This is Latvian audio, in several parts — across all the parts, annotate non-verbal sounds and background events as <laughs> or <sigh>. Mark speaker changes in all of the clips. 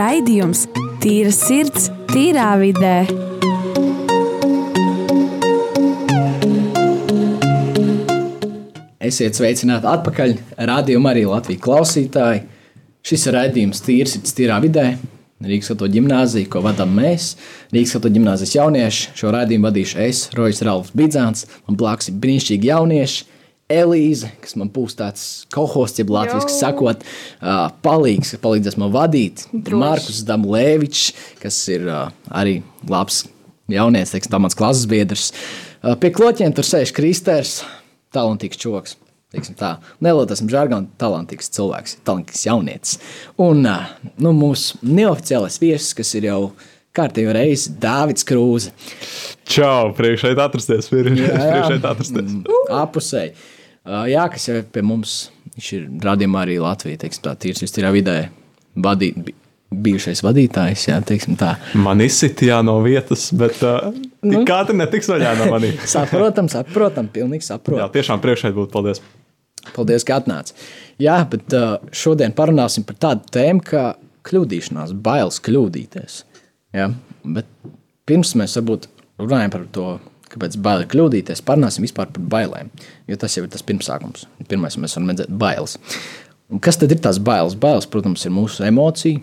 Speaker 1: raidījums Tīra sirds, tīrā vidē.
Speaker 2: Esiet sveicināti atpakaļ. Radījumā arī Latvijas klausītāji. Šis ir raidījums Tīrs ir tīrā vidē. Rīgas Katoļu ģimnāzija, ko vadām mēs, Rīgas Katoļu ģimnāzijas jaunieši. Šo raidījumu vadīšu es, Rojas Ralfs Bidzāns. Man blakus ir brīnišķīgi jaunieši. Elīze, kas man būs tāds kohosts, jeb latviešu sakot, uh, palīgs, kas palīdzēs man vadīt.
Speaker 3: Droši.
Speaker 2: Markus Damlēvičs, kas ir uh, arī labs jaunietis, teiksim, tā mans klases biedrs. Uh, pie kloķiem tur sēž Kristers, talantīgs čoks. teiksim Tā. Nelūdzu, esmu žargons, talantīgs cilvēks, talantīgs jaunietis. Un nu, mūsu neoficiālais viesis, kas ir jau kārtīgi reizi, Dārvids Krūze.
Speaker 4: Čau, priekšā atrasties. Priekšā atrasties.
Speaker 2: Apusēji. Jā, kas jau ir pie mums, viņš ir radījumā arī Latvija, teiksim, tā tīrs, viņš ir vidē vadīt, bi- bijušais vadītājs, jā.
Speaker 4: Man izsitījā no vietas, bet uh, nu? kāda netiks vaļā no maniem. <laughs>
Speaker 2: Saprotam, saprotam, pilnīgi
Speaker 4: Jā,
Speaker 2: saprotam.
Speaker 4: tiešām priekšā būtu paldies.
Speaker 2: Paldies, ka atnāci. Jā, bet uh, šodien parunāsim par tādu tēmu, kā kļūdīšanās, bailes kļūdīties. Jā, bet pirms mēs varbūt runājam par to, kāpēc bail kļūdīties, parunāsim vispār par bailēm. Jo tas jau ir tas pirmsākums. Pirmais, mēs varam redzēt, bailes. Un kas tad ir tās bailes? Bailes, protams, ir mūsu emocija.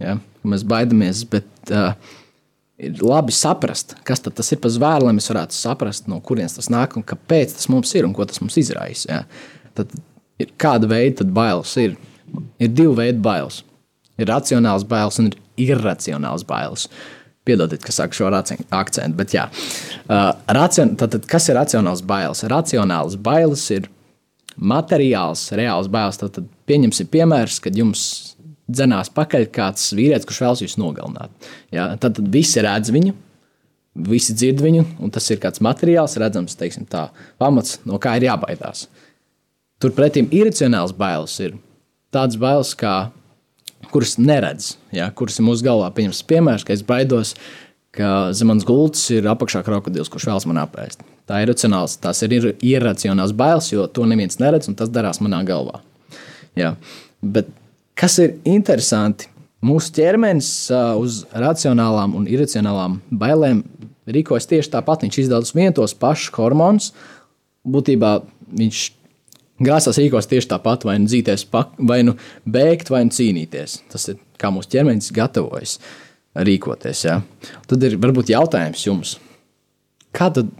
Speaker 2: Ja? Mēs baidamies, bet uh, ir labi saprast, kas tas ir par zvēru, lai mēs varētu saprast, no kurienes tas nāk un kāpēc tas mums ir un ko tas mums izraisa. Ja? Tad ir kāda veida bailes ir? Ir divi veidi bailes. Ir racionāls bailes un ir irracionāls bailes. Piedodiet, ka saku šo akcentu, bet jā. Uh, racion, tātad, kas ir racionāls bailes? Racionāls bailes ir materiāls, reāls bailes. Tad, pieņemsim piemērs, kad jums dzenās pakaļ kāds vīrietis, kurš vēlas jūs nogalināt. Jā, tad, tad visi redz viņu, visi dzird viņu, un tas ir kāds materiāls, redzams, teiksim, tā, pamats, no kā ir jābaidās. Turpretī iracionāls bailes ir tādas bailes, kā, kuras neredz, ja, kuras ir mūsu galvā. Pieņemsim, piemērs, ka es baidos, ka zem manas gultas ir apakšā krokodils, kurš vēlas man apēst. Tā ir racionāls, tās ir ir iracionāls bailes, jo to neviens neredz, un tas darās manā galvā. Ja. Bet kas ir interesanti? Mūsu ķermenis uz racionālām un iracionālām bailēm rīkojas tieši tāpat. Viņš izdala vienu tos pašus hormonus. Būtībā viņš grāsās rīkos tieši tāpat, vai nu dzīties, vai nu bēgt, vai nu cīnīties. Tas ir kā mūsu ķermenis gatavojas rīkoties. Ja? Tad ir varbūt jautājums jums, kā tad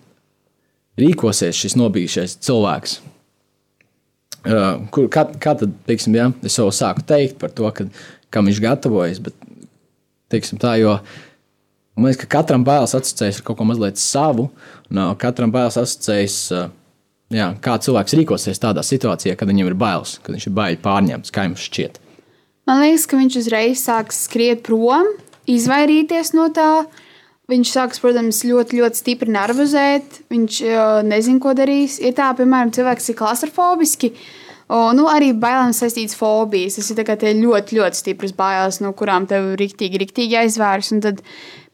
Speaker 2: rīkosies šis nobijušais cilvēks? Kur, kā, kā tad, teiksim, ja, es jau sāku teikt par to, ka, kam viņš gatavojas, bet teiksim, tā, jo man liekas, ka katram bailes asociējas ar kaut ko mazliet savu, uh, katram bailes asociējas, jā, kā cilvēks rīkosies tādā situācijā, kad viņam ir bailes, kad viņš ir baigi pārņemts, kā jums šķiet.
Speaker 3: Man liekas, ka viņš uzreiz sāks skriet prom, izvairīties no tā. Viņš sāks, protams, ļoti, ļoti stipri nervozēt. Viņš uh, nezina, ko darīs. Ir tā, piemēram, cilvēks ir klaustrofobiski. Nu, arī bailēm saistīts fobijas. Tas ir ļoti, ļoti stipras bailes, no kurām tev riktīgi, riktīgi jāizvērš. Un tad,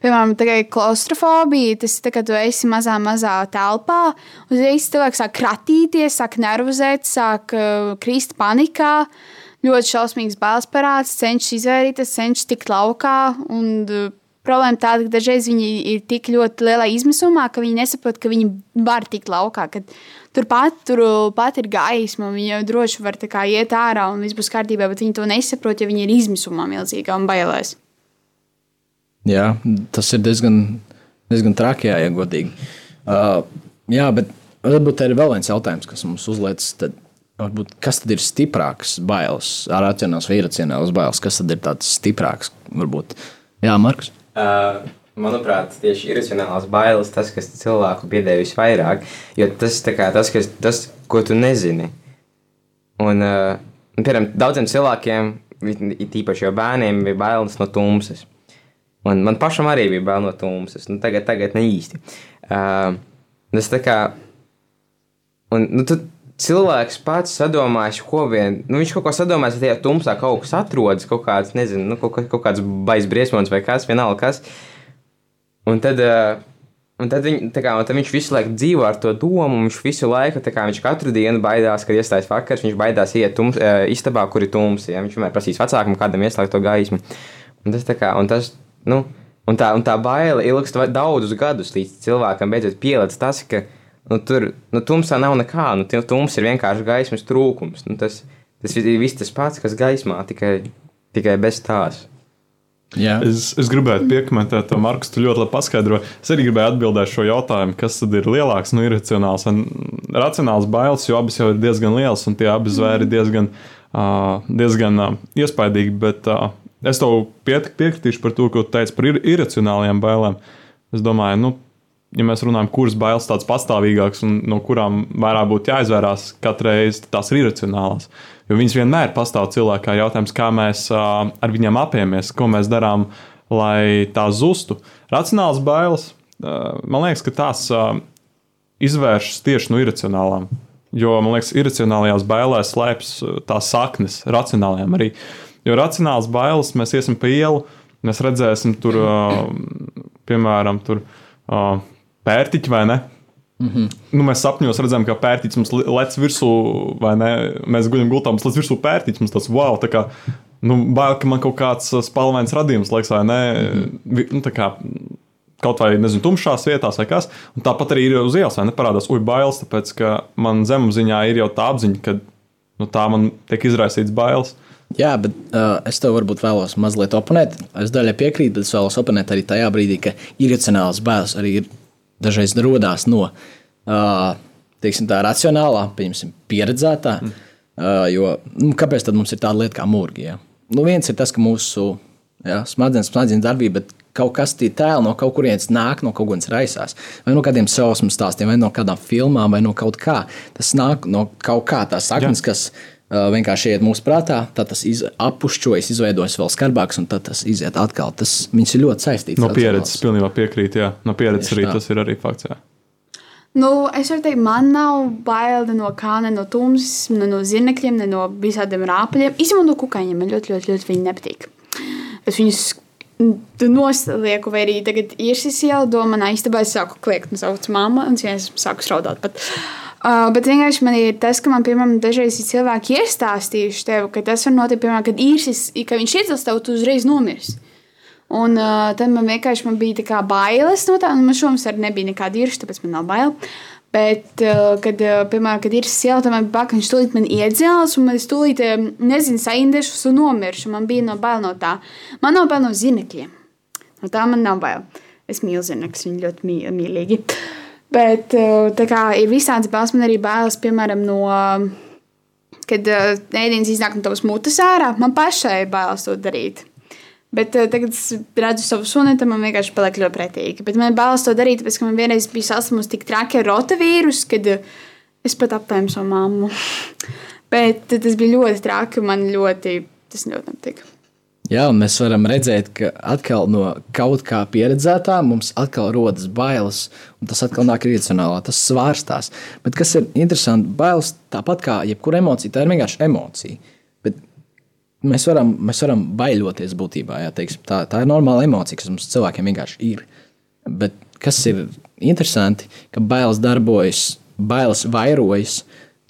Speaker 3: piemēram, klaustrofobija, tas ir tā, ka tu esi mazā, mazā telpā. Uzreiz cilvēks sāk kratīties, sāk nervozēt, sāk uh, krist panikā ļoti šausmīgs bailes parāds, cenšas izvairīties, cenšas tikt laukā. Un, uh, problēma tāda, ka dažreiz viņi ir tik ļoti lielā izmisumā, ka viņi nesaprot, ka viņi var tikt laukā. Kad turpat tur pat ir gaisma, viņi jau droši var iet ārā un viss būs kārtībā, bet viņi to nesaprot, ja viņi ir izmisumā milzīgā un bailēs.
Speaker 2: Jā, tas ir diezgan, diezgan traki, jā, ja godīgi. Uh, jā, bet varbūt tā ir vēl viens jautājums, kas mums uzliekas. Varbūt, kas tad ir stiprāks bailes, racionāls vai iracionāls bailes? Kas tad ir tāds stiprāks? Varbūt? Jā, Markus.
Speaker 5: Uh, manuprāt, tieši iracionālās bailes, tas, kas cilvēku biedē visvairāk, jo tas ir tas, kas, tas, ko tu nezini. Un, uh, piemēram, daudziem cilvēkiem, it īpaši jau bērniem, bija bailes no tumsas. Man, man pašam arī bija bail no tumsas, nu, tagad, tagad ne īsti. Uh, tas tā kā, un, nu, tu, cilvēks pats sadomājas, ko vien. Nu, viņš kaut ko sadomājas, ka tajā tumsā kaut kas atrodas, kaut kāds, nezinu, nu, kaut, kaut kāds baisa briesmonis vai kas, vienalga kas. Un tad, un tad, viņ, kā, un tad viņš visu laiku dzīvo ar to domu, viņš visu laiku, kā viņš katru dienu baidās, kad iestājas vakars, viņš baidās iet tums, istabā, kur ir tums. Ja? Viņš vienmēr prasīs vecākam, kādam ieslēgt to gaismu. Un tas, kā, un tas nu, un tā, un tā baile ilgst daudzus gadus, līdz cilvēkam beidzot pielādes tas, ka nu, tur nu, tumsā nav nekā. Nu, tums ir vienkārši gaismas trūkums. Nu, tas, tas ir viss tas pats, kas gaismā, tikai, tikai bez tās.
Speaker 2: Jā,
Speaker 4: Es, es gribētu piekomentēt to, Markus, tu ļoti labi paskaidroji. Es arī gribēju atbildēt šo jautājumu, kas tad ir lielāks, nu, iracionāls un racionāls bailes, jo abas jau ir diezgan lielas un tie abi zvēri ir diezgan, uh, diezgan uh, iespaidīgi. Bet uh, es tev piekritīšu par to, ko tu teici par ir iracionālajām bailēm. Es domāju, nu, ja mēs runājam, kuras bailes tādas pastāvīgākas un no kurām vairāk būtu jāizvērās katru reizi, tad tās ir iracionālās. Jo viņas vienmēr pastāv cilvēkā. Jautājums, kā mēs uh, ar viņiem apiemies, ko mēs darām, lai tās zustu. Racionāls bailes, uh, man liekas, ka tās uh, izvēršas tieši no iracionālām. Jo man liekas, iracionālajās bailēs slēpjas uh, tās saknes, racionālajām arī. Jo racionāls bailes mēs iesim pa ielu, mēs redzēsim tur, <clears throat> piemēram, tur, pērtiķi vai ne. Mm -hmm. nu, mēs sapņos redzam, ka pērtiķis mums lec virsū, vai ne? Mēs guļam gultā, mums lec virsū pērtiķis. Mums tas wow, tā kā, nu, bail, ka man kaut kāds spalvains radījums liekas, vai ne? Mm -hmm. nu, kā, kaut vai nezinu, tumšās vietās, vai kas. Un tāpat arī ir uz ielas, vai neparādās, ui, bailes, tāpēc ka man zemapziņā ir jau tā apziņa, ka nu, tā man tiek izraisīts bailes.
Speaker 2: Jā, bet uh, es tev varbūt vēlos mazliet oponēt. Es daļai piekrītu, bet es vēlos oponēt arī tajā brīdī, ka iracionāls bailes arī ir dažreiz radās no uh, teiksim, tā racionālā, piemēram, pieredzētā. Mm. Uh, jo, nu, kāpēc tad mums ir tāda lieta kā mūrgi? Ja? Nu, viens ir tas, ka mūsu ja, smadzenes, smadzenes darbība, bet kaut kas tāds tēls no kaut kurienes nāk, no kaut kurienes raisās. Vai no kādiem sausmas stāstiem, vai no kādām filmām, vai no kaut kā. Tas nāk no kaut kā tās saknes, kas uh, vienkārši iet mūsu prātā, tad tas iz, appušķojas, izveidojas vēl skarbāks, un tad tas iziet atkal. Tas viņas ir ļoti saistīts.
Speaker 4: No pieredzes pilnībā piekrīt, jā. No pieredzes
Speaker 2: Tieši
Speaker 4: arī
Speaker 2: tā.
Speaker 4: tas ir arī fakts. Jā.
Speaker 3: Nu, es varu teikt, man nav bail no kā, ne no tumsas, ne no zirnekļiem, ne no visādiem rāpļiem. Īstenībā no kukaiņiem man ļoti, ļoti, ļoti viņi nepatīk. Es viņus noslieku, vai arī tagad ir šis ieldo manā istabā, es sāku kliegt un sauc mamma, un es sāku straudāt. Pat. Uh, bet vienkārši man ir tas, ka man, piemēram, dažreiz ir cilvēki iestāstījuši tev, ka tas var notikt, piemēram, kad īrsis, ka viņš iedzels tev, tu uzreiz nomirsi. Un uh, tad man vienkārši man bija tā kā bailes no tā, un man šoms arī nebija nekāda īrša, tāpēc man nav bail. Bet, uh, kad, uh, piemēram, kad ir siela, tad man bija bail, ka viņš tūlīt man iedzels, un man tūlīt, um, nezinu, saindešus un nomiršu. Man bija no bail no tā. Man nav bail no zinekļiem. No tā man nav bail. Es mīlu zinekļus, viņi ļoti mī, mīlīgi. Uh, tā kā ir visādas bailes, man arī bailes, piemēram, no. Kad uh, ēdienas iznāk no tavas mutes ārā, man pašai ir bailes to darīt. Bet uh, tagad es redzu savu sunu, tad man vienkārši paliek ļoti pretīgi. Bet man bailes to darīt, tāpēc, ka man vienreiz bija saslimusi tik traki ar rotavīrusu, kad uh, es pat aptēmu savu mammu. <laughs> Bet tas bija ļoti traki, man ļoti tas ļoti nepatika.
Speaker 2: Un mēs varam redzēt, ka atkal no kaut kā pieredzētā mums atkal rodas bailes, un tas atkal nāk iracionālā, tas svārstās. Bet kas ir interesanti, bailes tāpat kā jebkura emocija, tā ir vienkārši emocija. Bet mēs varam, mēs varam baiļoties būtībā, jā, teiksim, tā, tā ir normāla emocija, kas mums cilvēkiem vienkārši ir. Bet kas ir interesanti, ka bailes darbojas, bailes vairojas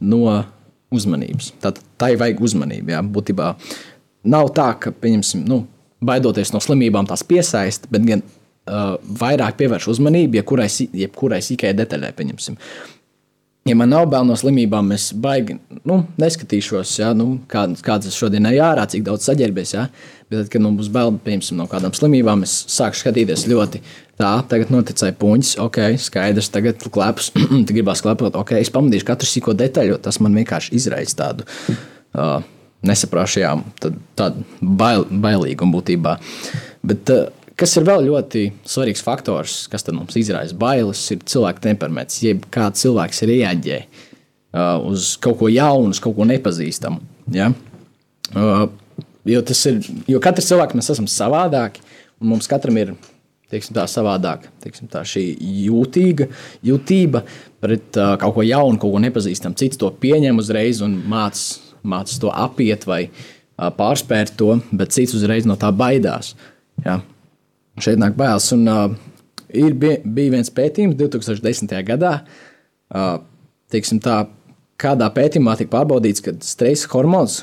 Speaker 2: no uzmanības. Tad tai vajag uzmanību, jā, būtībā nav tā, ka, pieņemsim, nu, baidoties no slimībām, tās piesaista, bet gan uh, vairāk pievērš uzmanību, jebkurai, jebkurai sīkai detaļai, pieņemsim. Ja man nav bail no slimībām, es baigi nu, neskatīšos, ja, nu, kādas, kādas šodien eju ārā, cik daudz saģērbies. Ja. Bet, tad, kad man būs bail piemēram, no kādām slimībām, es sāku skatīties ļoti tā, tagad noticēja puņķis, ok, skaidrs, tagad klepus, <clears throat> gribās klepot, ok, es pamanīšu katru sīko detaļu, tas man vienkārši izraisa tādu. Uh, nesaprāšajām, tad, tādu bail, bailīgumu būtībā. Bet, uh, kas ir vēl ļoti svarīgs faktors, kas mums izraisa bailes, ir cilvēka temperaments. Jeb kā cilvēks reaģē uh, uz kaut ko jaunu, uz kaut ko nepazīstamu. Ja? Uh, jo, ir, jo katrs cilvēks mēs esam savādāki, un mums katram ir teiksim, tā savādāk, teiksim, tā šī jūtīga, jūtība pret uh, kaut ko jaunu, kaut ko nepazīstamu. Cits to pieņem uzreiz un mācās māc to apiet vai pārspērt to, bet cits uzreiz no tā baidās. Un Šeit nāk bailes. Un, uh, ir, bija, bija viens pētījums 2010. gadā, uh, tā, kādā pētījumā tika pārbaudīts, ka stresa hormons,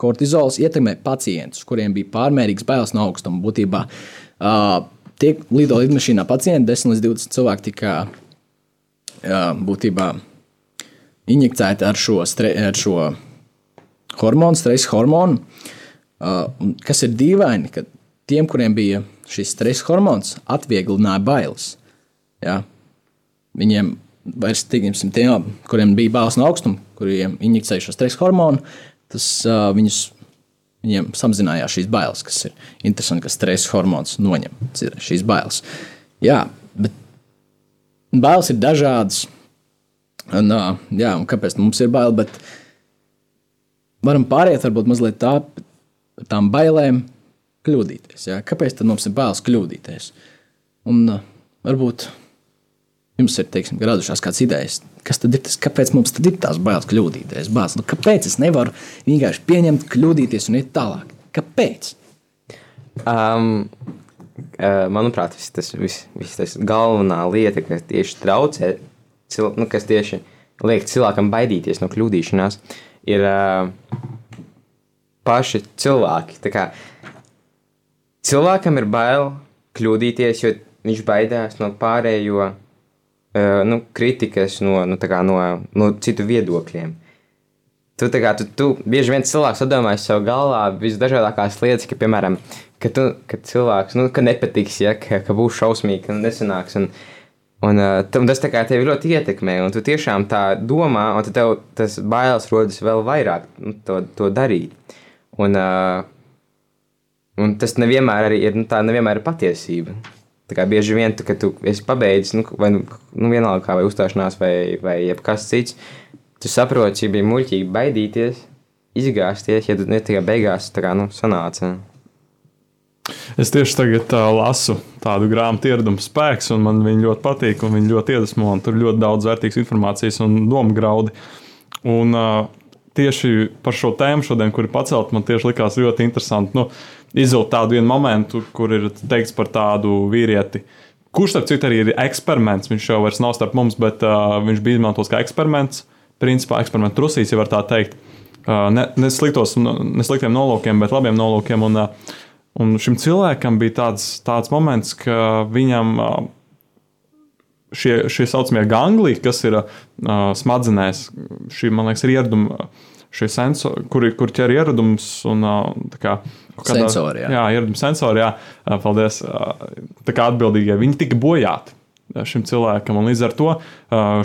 Speaker 2: kortizols ietekmē pacientus, kuriem bija pārmērīgs bailes no augstuma. Būtībā uh, tiek lido lidmašīnā pacienti, 10 līdz 20 cilvēki tika uh, būtībā injicēti ar šo, stre, ar šo hormonu, stresa hormonu. Uh, kas ir dīvaini, ka tiem, kuriem bija šis stresa hormons, atvieglināja bailes. Ja? Viņiem vairs, tiksim, tiem, kuriem bija bailes no augstuma, kuriem injicēja šo stresa hormonu, tas uh, viņus, viņiem samazinājās šīs bailes, kas ir interesanti, ka stresa hormons noņem šīs bailes. Jā, bet bailes ir dažādas. Un, uh, jā, un kāpēc mums ir bail? Bet varam pāriet varbūt mazliet tā, tām bailēm kļūdīties. Jā? Kāpēc mums ir bailes kļūdīties? Un uh, varbūt jums ir teiksim, radušās kādas idejas, kas tad ir tas, kāpēc mums ir tās bailes kļūdīties? Bāc, nu, kāpēc es nevaru vienkārši pieņemt, kļūdīties un iet tālāk? Kāpēc?
Speaker 5: Um, manuprāt, vis, tas vis, vis, tas galvenā lieta, kas tieši traucē, cil, nu, kas tieši liek cilvēkam baidīties no kļūdīšanās, ir uh, paši cilvēki. Tā kā cilvēkam ir bail kļūdīties, jo viņš baidās no pārējo nu, kritikas no, nu, kā, no, no citu viedokļiem. Tu, kā, tu, tu bieži vien cilvēks domājas savā galvā visdažādākās lietas, ka, piemēram, ka, tu, ka cilvēks nu, ka nepatiks, ja, ka, ka būs šausmīgi, ka nesanāks. Un, un, un tas tevi ļoti ietekmē, un tu tiešām tā domā, un tev tas bailes rodas vēl vairāk nu, to, to darīt. Un, uh, un tas nevienmēr ir, nu, nevienmēr ir patiesība. Tā kā bieži vien, tu, kad tu esi pabeidzis, nu, vai nu, nu vienalga kā vai uzstāšanās, vai, vai kas cits, tu saproti, cik bija muļķīgi baidīties, izgāzties, ja tu ne tikai beigās tā kā nu, sanāca.
Speaker 4: Es tieši tagad uh, lasu tādu grāmatu, ieradumu spēks, un man viņa ļoti patīk, un viņa ļoti iedvesmo. Tur ir ļoti daudz vērtīgas informācijas un domu graudi. Un, uh, tieši par šo tēmu šodien, kur ir pacelt, man tieši likās ļoti interesanti. Nu, izvilkt tādu vienu momentu, kur ir teikts par tādu vīrieti. Kurš, starp citu, arī ir eksperiments. Viņš jau vairs nav starp mums, bet uh, viņš bija izmantots kā eksperiments. Principā eksperimentu trusīs, ja var tā teikt. Uh, ne, ne, sliktos, ne sliktiem nolūkiem, bet labiem nolūkiem. Un, uh, un šim cilvēkam bija tāds, tāds moments, ka viņam šie, šie saucamie gangli, kas ir uh, smadzenēs, šī, man liekas, ir ieradumi, šie sensori, kuri, kur ķer ieradumus un uh, kā,
Speaker 2: Kādā, sensori, jā.
Speaker 4: jā, ieradumi sensori, jā, paldies. Tā kā atbildīgie, viņi tika bojāti šim cilvēkam. Un līdz ar to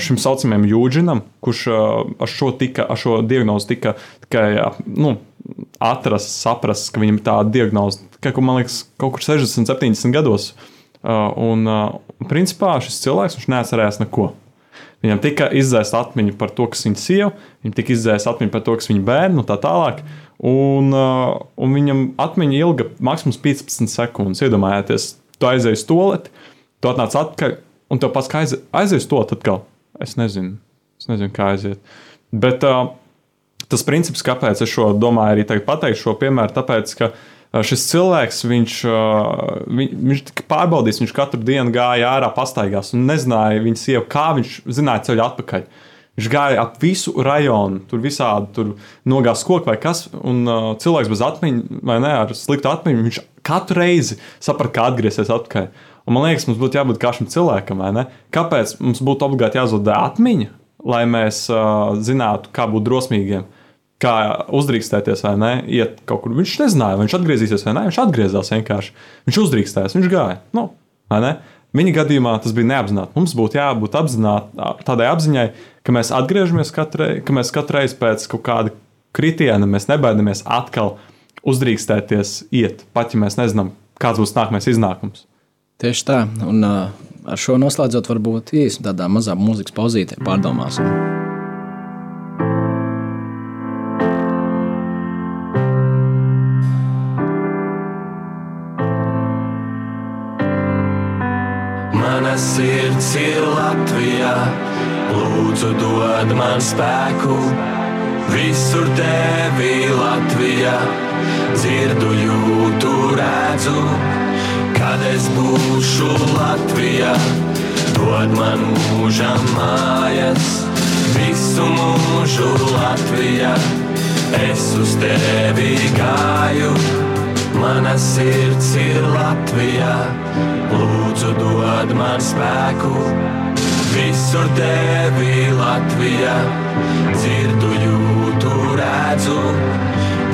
Speaker 4: šim saucamajam jūdžinam, kurš ar šo, tika, ar šo diagnozi tika tikai nu, atrasts, saprasts, ka viņam ir tāda diagnoze, ka man liekas, kaut kur 60, 70 gados. Un, principā, šis cilvēks neatcerējās neko. Viņam tika izdzēsta atmiņa par to, kas viņa sieva, viņam tika izdzēsta atmiņa par to, kas viņa bērnu un tā tālāk. Un, uh, un viņam atmiņa ilga maksimums 15 sekundes. Iedomājieties, tu aizēji uz toleti, tu atnāc atpakaļ, un tev pats aiz, aizies to atkal. Es nezinu, es nezinu, kā aiziet. Bet uh, tas princips, kāpēc es šo domāju, arī pateikt šo piemēru, tāpēc, ka šis cilvēks, viņš, viņ, viņš tika pārbaudījis, viņš katru dienu gāja ārā, pastaigās un nezināja viņa sieva, kā viņš zināja ceļu atpakaļ. Viņš gāja ap visu rajonu, tur visādi tur nogāzās koki vai kas, un uh, cilvēks bez atmiņas, vai ne, ar sliktu atmiņu, viņš katru reizi saprata, kā atgriezties atpakaļ. Un man liekas, mums būtu jābūt kā šim cilvēkam, vai ne? Kāpēc mums būtu obligāti jāzaudē atmiņa, lai mēs uh, zinātu, kā būt drosmīgiem? Kā uzdrīkstēties, vai ne? Iet kaut kur. Viņš nezināja, viņš atgriezīsies vai nē. Viņš atgriezās vienkārši. Viņš uzdrīkstējās, viņš gāja. Nu? Viņa gadījumā tas bija neapzināti. Mums būtu jābūt apzināt, tādai apziņai, ka mēs atgriežamies katru reizi, ka reizi pēc kaut kāda kritiena mēs nebaidamies atkal uzdrīkstēties iet, pat ja mēs nezinām, kāds būs nākamais iznākums.
Speaker 2: Tieši tā, un ar šo noslēdzot, varbūt īsi tādā mazā mūzikas pauzītē pārdomāsim.
Speaker 6: Mana sirds ir Latvijā. Lūdzu, dod man spēku, visur tevi Latvijā. Dzirdu, jūtu, redzu, kad es būšu Latvijā. Dod man mūžam mājas, visu mūžu Latvijā. es uz tevi gāju. Mana sirds ir Latvijā, lūdzu, dod man spēku. Visur tevi Latvijā, dzirdu, jūtu, redzu,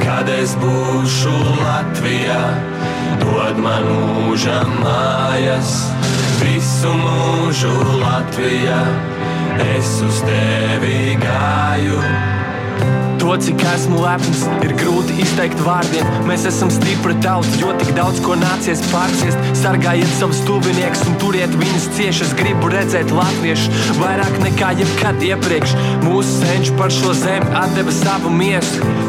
Speaker 6: kad es būšu Latvijā. Dod man mūža mājas, visu mūžu Latvijā, es uz tevi gāju.
Speaker 7: To, cik esmu lepns, ir grūti izteikt vārdiem. Mēs esam stipri tauta, jo tik daudz ko nācies pārciest. Sargājiet savus tuviniekus un turiet viņus cieši. Es gribu redzēt latviešus vairāk nekā jebkad iepriekš. Mūsu senči par šo zemi atdeva savu miesu.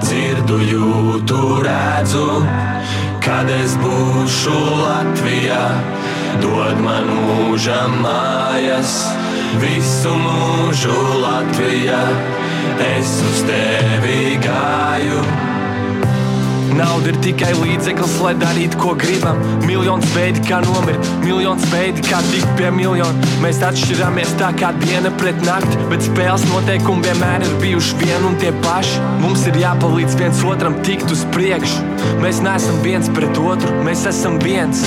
Speaker 6: Dzirdu, jūtu, redzu, kad es būšu Latvijā. Dod man mūža mājas, visu mūžu Latvijā. Es uz tevi gāju.
Speaker 7: Nauda ir tikai līdzeklis, lai darītu, ko gribam. Miljons veidi, kā nomirt, miljons veidi, kā tikt pie miljona. Mēs atšķiramies tā kā diena pret nakti, bet spēles noteikumi vienmēr ir bijuši vien un tie paši. Mums ir jāpalīdz viens otram tikt uz priekšu. Mēs neesam viens pret otru, mēs esam viens.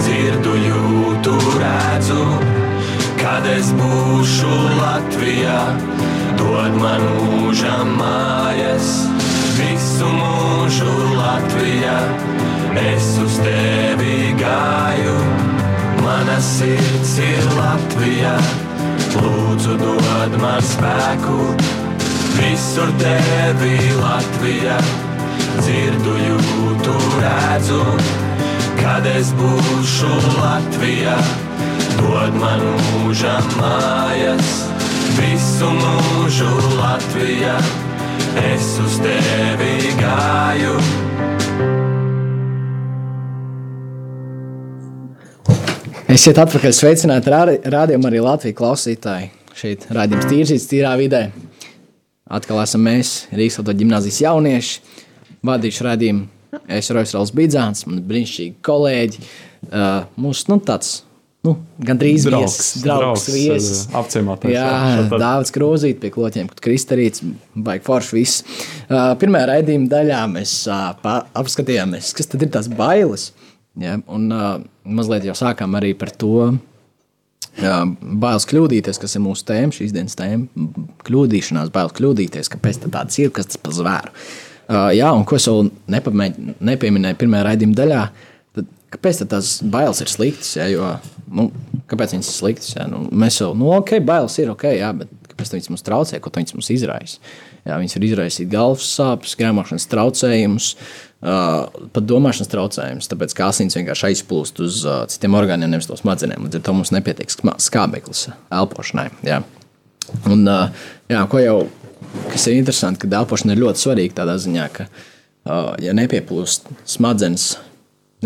Speaker 6: dzirdu, jūtu, redzu, kad es būšu Latvijā. Dod man mūža mājas, visu mūžu Latvijā. Es uz tevi gāju, mana sirds ir Latvijā. Lūdzu, dod man spēku, visur tevi Latvijā. Dzirdu, jūtu, redzu, kad es būšu Latvijā. Dod man mūža mājas, visu mūžu Latvijā. Es uz tevi gāju.
Speaker 2: Esiet atpakaļ sveicināti rādījumā arī Latvijas klausītāji. Šeit rādījums tīrzīs tīrā vidē. Atkal esam mēs, Rīgas Latvijas gimnāzijas jaunieši. Vadīšu rādījumu. Es esmu Roisrāls Bidzāns, man brīnišķīgi kolēģi. Uh, mūsu nu, tāds nu, gandrīz
Speaker 4: Draugs,
Speaker 2: viesis, draugs,
Speaker 4: draugs,
Speaker 2: viesis.
Speaker 4: apciemātais,
Speaker 2: Jā,
Speaker 4: jā.
Speaker 2: Dāvids Krūzīt pie kloķiem, kad Kristarīts, baigi forši viss. Uh, pirmajā raidījuma daļā mēs uh, apskatījāmies, kas tad ir tās bailes. Ja? Un uh, mazliet jau sākām arī par to, Jā, bailes kļūdīties, kas ir mūsu tēma, šīs dienas tēma. Kļūdīšanās, bailes kļūdīties, kāpēc tā tāds ir, kas tas par zvēru. Uh, jā, un ko es vēl nepieminēju pirmajā raidījuma daļā, tad kāpēc tad tās bailes ir sliktas? Jā, jo, nu, kāpēc viņas ir sliktas? Jā, nu, mēs jau, nu, ok, bailes ir ok, jā, bet kāpēc viņas mums traucē, ko viņas mums izraisa? Jā, viņas var izraisīt galvas sāpes, grāmašanas traucējumus, uh, pat domāšanas traucējumus, tāpēc kā asins vienkārši aizplūst uz uh, citiem orgāniem, nevis no smadzenēm. Līdz ar to mums nepietiek skābeklis elpošanai. Jā. Un, uh, jā, ko jau, kas ir interesanti, ka elpošana ir ļoti svarīga tādā ziņā, ka, uh, ja nepieplūst smadzenes,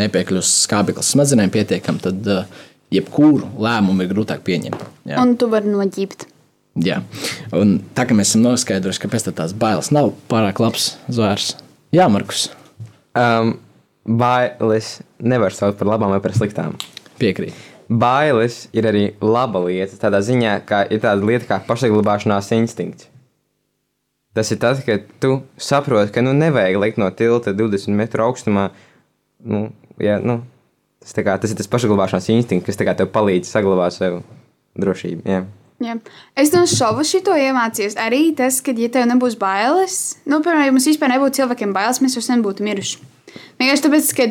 Speaker 2: nepiekļūst skābeklis smadzenēm pietiekami, tad uh, jebkuru lēmumu ir grūtāk pieņemt. Jā.
Speaker 3: Un tu vari noģibt.
Speaker 2: Jā, un tā kā mēs esam noskaidrojuši, ka pēc tam tās bailes nav pārāk labs zvērs. Jā, Markus.
Speaker 5: Um, bailes nevar saukt par labām vai par sliktām.
Speaker 2: Piekrīt.
Speaker 5: Bailes ir arī laba lieta, tādā ziņā, ka ir tāda lieta kā pašsaglabāšanās instinkts. Tas ir tas, ka tu saproti, ka nu nevajag likt no tilta 20 metru augstumā. Nu, ja, nu, tas, kā, tas ir tas pašsaglabāšanās instinkts, kas tev palīdz saglabāt sev drošību. Jā.
Speaker 3: Jā. Es no šova šito iemācījos. Arī tas, ka, ja tev nebūs bailes, nu, piemēram, ja mums vispār nebūtu cilvēkiem bailes, mēs vairs nebūtu miruši. Vienkārši tāpēc, ka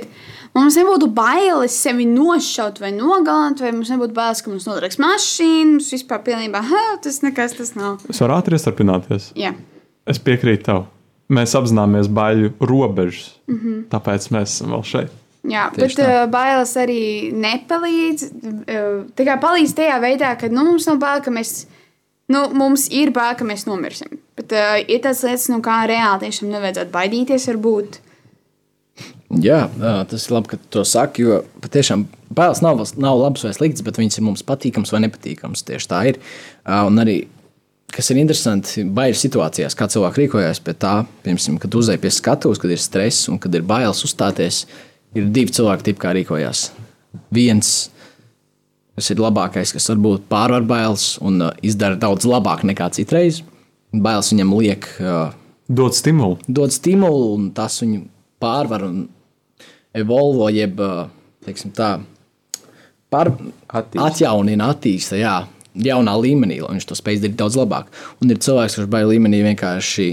Speaker 3: mums nebūtu bailes sevi nošaut vai nogalināt, vai mums nebūtu bailes, ka mums nodegs mašīna, mums vispār pilnībā ha, tas nekas tas nav.
Speaker 4: Es varu ātri iestarpināties.
Speaker 3: Jā.
Speaker 4: Es piekrītu tev. Mēs apzināmies bailju robežas. Mm -hmm. Tāpēc mēs esam vēl šeit.
Speaker 3: Jā,
Speaker 2: Tieši
Speaker 3: bet
Speaker 2: tā.
Speaker 3: uh, bailes arī nepalīdz. Uh, tā kā palīdz tajā veidā, ka nu, mums nav bail, ka mēs, nu, mums ir bail, ka mēs nomirsim. Bet uh, ir tādas lietas, no kā reāli tiešām nevajadzētu baidīties, varbūt.
Speaker 2: Jā, tas ir labi, ka tu to saki. Jo patiešām bailes nav, nav labas vai sliktas, bet viņas ir mums patīkamas vai nepatīkamas. Tieši tā ir. Un arī, kas ir interesanti, bailes situācijās, kā cilvēki rīkojas pie tā, piemēram, kad uzēj pie skatuves, kad ir stress un kad ir bailes uzstāties, ir divi cilvēki, tipi, kā rīkojas. Viens, kas ir labākais, kas varbūt pārvar bailes un ā, izdara daudz labāk nekā citreiz. Bailes viņam liek ā,
Speaker 4: Dod stimulu.
Speaker 2: dod stimulu, un tas viņu pārvar un evolvo, jeb ā, teiksim, tā, par,
Speaker 5: Attīsta.
Speaker 2: atjaunina, attīsta. Jā. Jaunā līmenī, lai viņš to spēj darīt daudz labāk. Un ir cilvēks, kurš bail līmenī vienkārši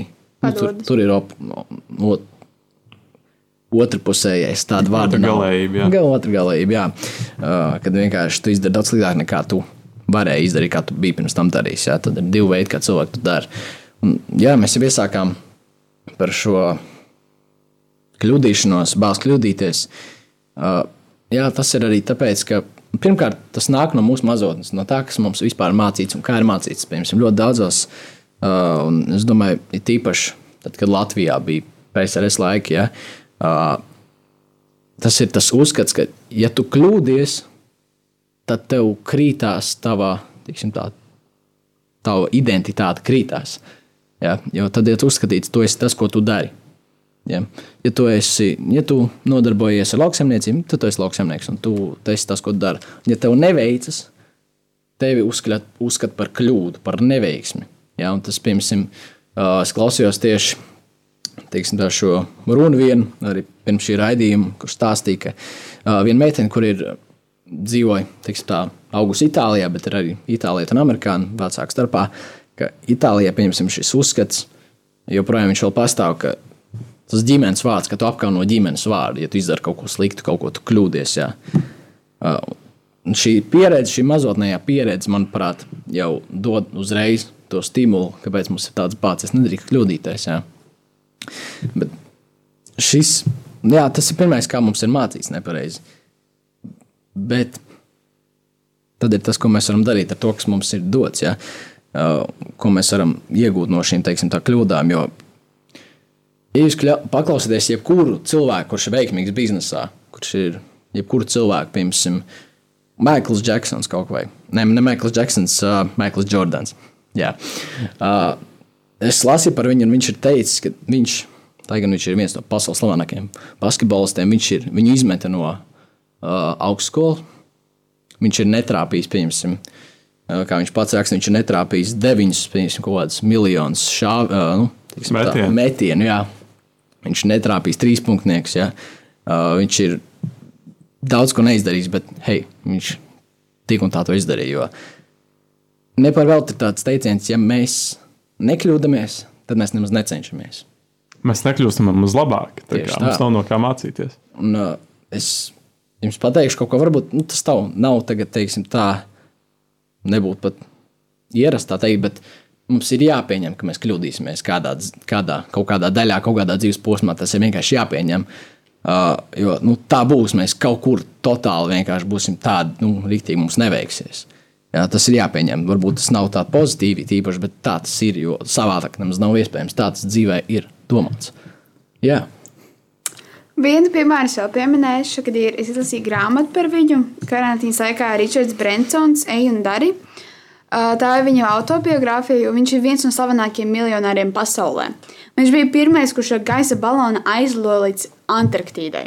Speaker 2: nu, tur, tur ir op, no, no, otrpusējais tāda vārda.
Speaker 4: Galējība, jā.
Speaker 2: Gal, otra galējība, jā. Uh, kad vienkārši tu izdari daudz sliktāk nekā tu varēji izdarīt, kā tu biji pirms tam darījis. Jā. Tad ir divi veidi, kā cilvēki to dara. Un, jā, mēs jau iesākām par šo kļūdīšanos, bāz kļūdīties. Uh, jā, tas ir arī tāpēc, ka pirmkārt tas nāk no mūsu mazotnes, no tā, kas mums vispār ir mācīts un kā ir mācīts. Piemēram, ļoti daudzos, uh, un es domāju, ir tīpaši tad, kad Latvijā bija PSRS laiki. Ja, uh, tas ir tas uzskats, ka, ja tu kļūdies, tad tev krītās tava, tiksim, tā, tava identitāte, krītās. Ja? Jo tad, tu uzskatīts, tu esi tas, ko tu dari. Ja, ja tu, esi, ja tu nodarbojies ar lauksaimniecību, tad tu esi lauksaimnieks un tu, esi tas, ko dari. Ja tev neveicas, tevi uzskata, uzskata par kļūdu, par neveiksmi. Ja, tas, piemēram, es klausījos tieši teiksim, šo runu vienu, arī pirms šī raidījuma, kur stāstīja, ka viena meitene, kur ir dzīvoja, teiksim, tā, augusi Itālijā, bet ir arī Itālijā un Amerikāņu vecāku starpā, ka Itālijā, pieņemsim, šis uzskats joprojām vēl pastāv, ka tas ģimenes vārds, ka tu apkauno ģimenes vārdu, ja tu izdari kaut ko sliktu, kaut ko kļūdies. Jā. Šī pieredze, šī mazotnējā pieredze, manuprāt, jau dod uzreiz to stimulu, kāpēc mums ir tāds pats, es nedrīkst kļūdīties. Jā. Bet šis, jā, tas ir pirmais, kā mums ir mācīts nepareizi. Bet tad ir tas, ko mēs varam darīt ar to, kas mums ir dots. Uh, ko mēs varam iegūt no šīm teiksim, kļūdām. Jo, ja jūs paklausāties jebkuru cilvēku, kurš ir veiksmīgs biznesā, kurš ir jebkuru cilvēku, piemēram, Maikls Džeksons kaut vai. Nē, ne Maikls Džeksons, uh, Maikls Jordans. Jā. Uh, es lasīju par viņu, un viņš ir teicis, ka viņš, tā gan viņš ir viens no pasaules slavenākajiem basketbolistiem, viņš ir viņu izmeta no uh, augstskolas. Viņš ir netrāpījis, pieņemsim, uh, kā viņš pats raksta, viņš ir netrāpījis deviņus, pieņemsim, kaut kādus miljonus šāvu, uh, nu,
Speaker 4: Metienu.
Speaker 2: metienu. Jā. Viņš ir netrāpījis trīspunktnieks. Jā. Uh, viņš ir daudz ko neizdarījis, bet hei, viņš tik un tā to izdarīja. Jo neparvēlti ir tāds teiciens, ja mēs nekļūdāmies, tad mēs nemaz necenšamies.
Speaker 4: Mēs nekļūstam uz labāk. Tā
Speaker 2: Tieši
Speaker 4: kā,
Speaker 2: tā.
Speaker 4: mums nav no kā mācīties.
Speaker 2: Un, uh, es jums pateikšu kaut ko, varbūt nu, tas tav, nav tagad, teiksim, tā, nebūtu pat ierasts tā teikt, bet mums ir jāpieņem, ka mēs kļūdīsimies kādā, kādā, kaut kādā daļā, kaut kādā dzīves posmā. Tas ir vienkārši jāpieņem. Uh, jo nu, tā būs. Mēs kaut kur totāli vienkārši būsim tādi, nu, rīktīgi mums neveiksies. Jā, tas ir jāpieņem. Varbūt tas nav tā pozitīvi, tīpaši, bet tā tas ir. Jo savādāk nemaz nav iespējams. Tā tas dzīvē ir domāts. Jā.
Speaker 3: Vienu piemēru vēl pieminēšu, kad ir, es izlasīju grāmatu par viņu. Karantīnas laikā Ričards Brensons, Ej un Dari. Uh, Tā ir viņa autobiogrāfija, jo viņš ir viens no slavenākajiem miljonāriem pasaulē. Viņš bija pirmais, kurš ar gaisa balonu aizlido līdz Antarktīdai.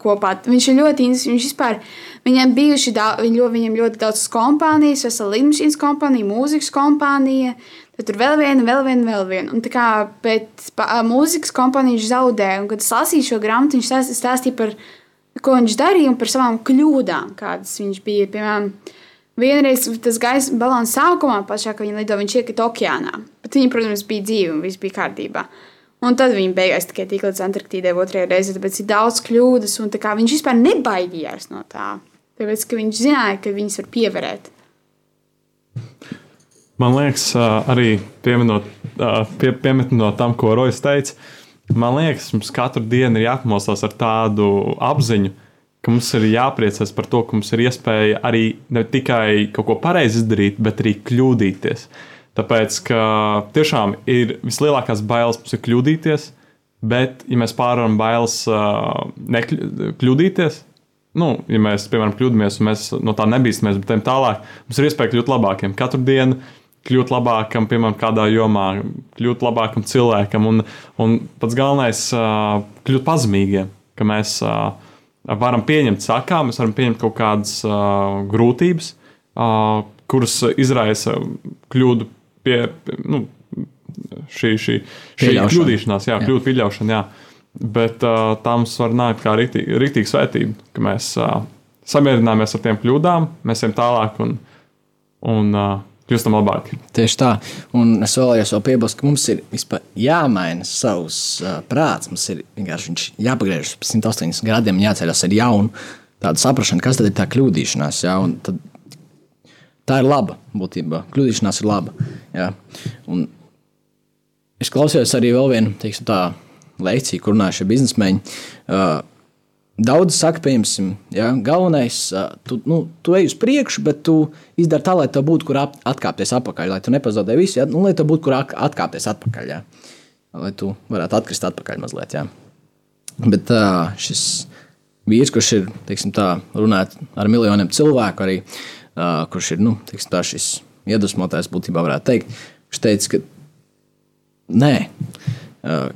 Speaker 3: kopā. Viņš ir ļoti interesants. Viņš vispār, viņam bijuši daudz, viņam, viņam ļoti daudz kompānijas, vesela lidmašīnas kompānija, mūzikas kompānija. Tad tur vēl viena, vēl viena, vēl viena. Un tā kā pēc pa, mūzikas kompānijas viņš zaudē, un kad es lasīju šo grāmatu, viņš stāstīja stāstī par, ko viņš darīja un par savām kļūdām, kādas viņš bija. Piemēram, vienreiz tas gaisa balons sākumā, pašā, kad viņi lido, viņš iekrita okeānā. Bet viņi, protams, bija dzīvi un viss bija kārtībā. Un tad viņi beigās tikai tika līdz Antarktīdai otrajai reizei, tāpēc ir daudz kļūdas, viņš vispār nebaidījās no tā. Tāpēc, viņš zināja, ka viņas var pievarēt.
Speaker 4: Man liekas, arī pieminot, pie, pieminot tam, ko Rojas teica, man liekas, mums katru dienu ir jāapmostās ar tādu apziņu, ka mums ir jāpriecājas par to, ka mums ir iespēja arī ne tikai kaut ko pareizi izdarīt, bet arī kļūdīties. Tāpēc, ka tiešām ir vislielākās bailes mums ir kļūdīties, bet, ja mēs pārvaram bailes nekļūdīties, nu, ja mēs, piemēram, kļūdāmies un mēs no tā nebīstamies, bet tālāk, mums ir iespēja kļūt labākiem katru dienu kļūt labākam, piemēram, kādā jomā, kļūt labākam cilvēkam. Un, un pats galvenais - kļūt pazemīgiem, ka mēs varam pieņemt sakām, mēs varam pieņemt kaut kādas grūtības, kuras izraisa kļūdu pie. Nu, Šī, šī, šī kļūdīšanās, jā, jā. kļūt pieļaušana, jā. Bet uh, mums var nākt kā rītīga svētība, ka mēs uh, samierināmies ar tiem kļūdām, mēs ejam tālāk un, un uh, kļūstam labāki.
Speaker 2: Tieši tā. Un es vēlējos vēl piebilst, ka mums ir jāmaina savs uh, prāts. Mums ir vienkārši jāpagriež uz 180 grādiem, jāceļas ar jaunu tādu saprāšanu, kas tad ir tā kļūdīšanās. Jā, tā ir laba būtībā. Kļūdīšanās ir laba. Jā. Un es klausījos arī vēl vienu teiksim, lekciju, kur runāja šie biznesmeņi. Uh, Daudz saka, piemēram, ja, galvenais, tu, nu, tu ej uz priekšu, bet tu izdari tā, lai tev būtu kur atkāpties atpakaļ, lai tu nepazaudē visu, ja, nu, lai tev būtu kur atkāpties atpakaļ, ja, lai tu varētu atkrist atpakaļ mazliet. Ja. Bet uh, šis vīrs, kurš ir runājot ar miljoniem cilvēku, arī uh, kurš ir nu, teiksim, tā, šis iedvesmotājs, būtībā varētu teikt, viņš teica, ka nē. Uh,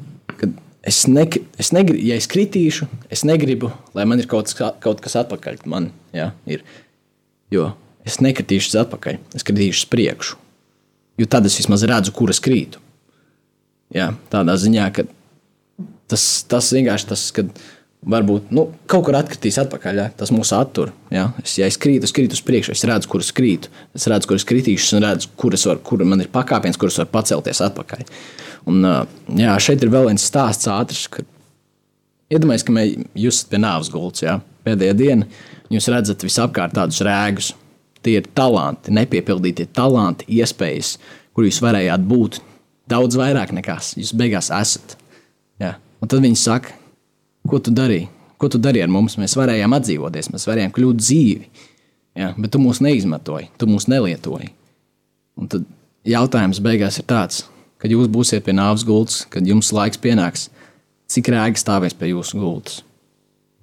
Speaker 2: es, ne, es negribu, ja es kritīšu, es negribu, lai man ir kaut, kaut kas atpakaļ. Man, ja, ir. Jo es nekritīšu atpakaļ, es kritīšu uz priekšu. Jo tad es vismaz redzu, kur es krītu. Ja, tādā ziņā, ka tas, tas vienkārši tas, kad varbūt nu, kaut kur atkritīs atpakaļ. Ja? Tas mūs attur. Ja? Es, ja es krītu, es krītu uz priekšu, es redzu, kur es krītu. Es redzu, kur es kritīšu, un redzu, kur, var, kur man ir pakāpiens, kurus var pacelties atpakaļ. Un, jā, šeit ir vēl viens stāsts ātrs. Iedomājieties, ka mēs, jūs esat pie nāves gultas, ja? pēdējā diena, jūs redzat visapkārt tādus rēgus. Tie ir talanti, nepiepildītie talanti, iespējas, kur jūs varējāt būt daudz vairāk nekā jūs beigās esat. Ja? Un tad viņi saka, ko tu darīji? Ko tu darīji ar mums? Mēs varējām atdzīvoties, mēs varējām kļūt dzīvi. Ja? Bet tu mūs neizmantoji, tu mūs nelietoji. Un tad jautājums beigās ir tāds, kad jūs būsiet pie nāves gultas, kad jums laiks pienāks, cik rēgi stāvēs pie jūsu gultas.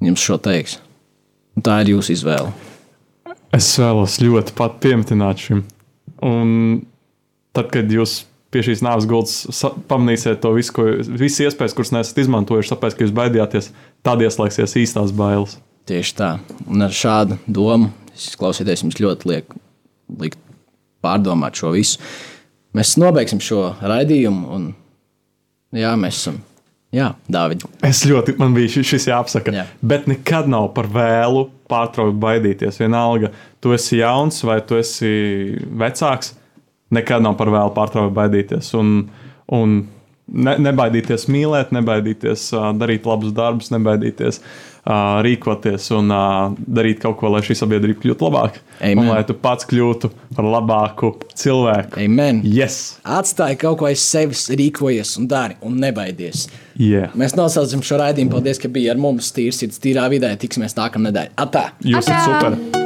Speaker 2: Jums šo teiks. Un tā ir jūsu izvēle.
Speaker 4: Es vēlos ļoti pat pieminēt šim. Un tad, kad jūs pie šīs nāves gultas pamanīsiet to visu, ko, visas iespējas, kuras nesat izmantojuši, tāpēc, ka jūs baidījāties, tad ieslēgsies īstās bailes.
Speaker 2: Tieši tā. Un ar šādu domu es klausīties, jums ļoti liek, liek pārdomāt šo visu mēs nobeigsim šo raidījumu. Un, jā, mēs esam. Jā, Dārvid.
Speaker 4: Es ļoti, man bija šis jāapsaka. Jā. Bet nekad nav par vēlu pārtraukt baidīties. Vienalga, tu esi jauns vai tu esi vecāks, nekad nav par vēlu pārtraukt baidīties. Un, un ne, nebaidīties mīlēt, nebaidīties uh, darīt labus darbus, nebaidīties uh, rīkoties un uh, darīt kaut ko, lai šī sabiedrība kļūtu labāka. Amen. Un lai tu pats kļūtu par labāku cilvēku.
Speaker 2: Amen.
Speaker 4: Yes.
Speaker 2: Atstāj kaut ko aiz sevis, rīkojies un dari, un nebaidies.
Speaker 4: Yeah.
Speaker 2: Mēs nosaucam šo raidījumu. Paldies, ka bija ar mums. Tīrs ir tīrā vidē. Tiksimies nākamā nedēļa. Atā!
Speaker 4: Jūs
Speaker 3: Atā!
Speaker 4: esat super!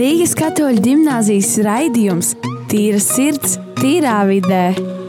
Speaker 1: Rīgas katoļu gimnāzijas raidījums Tīra sirds, tīrā vidē.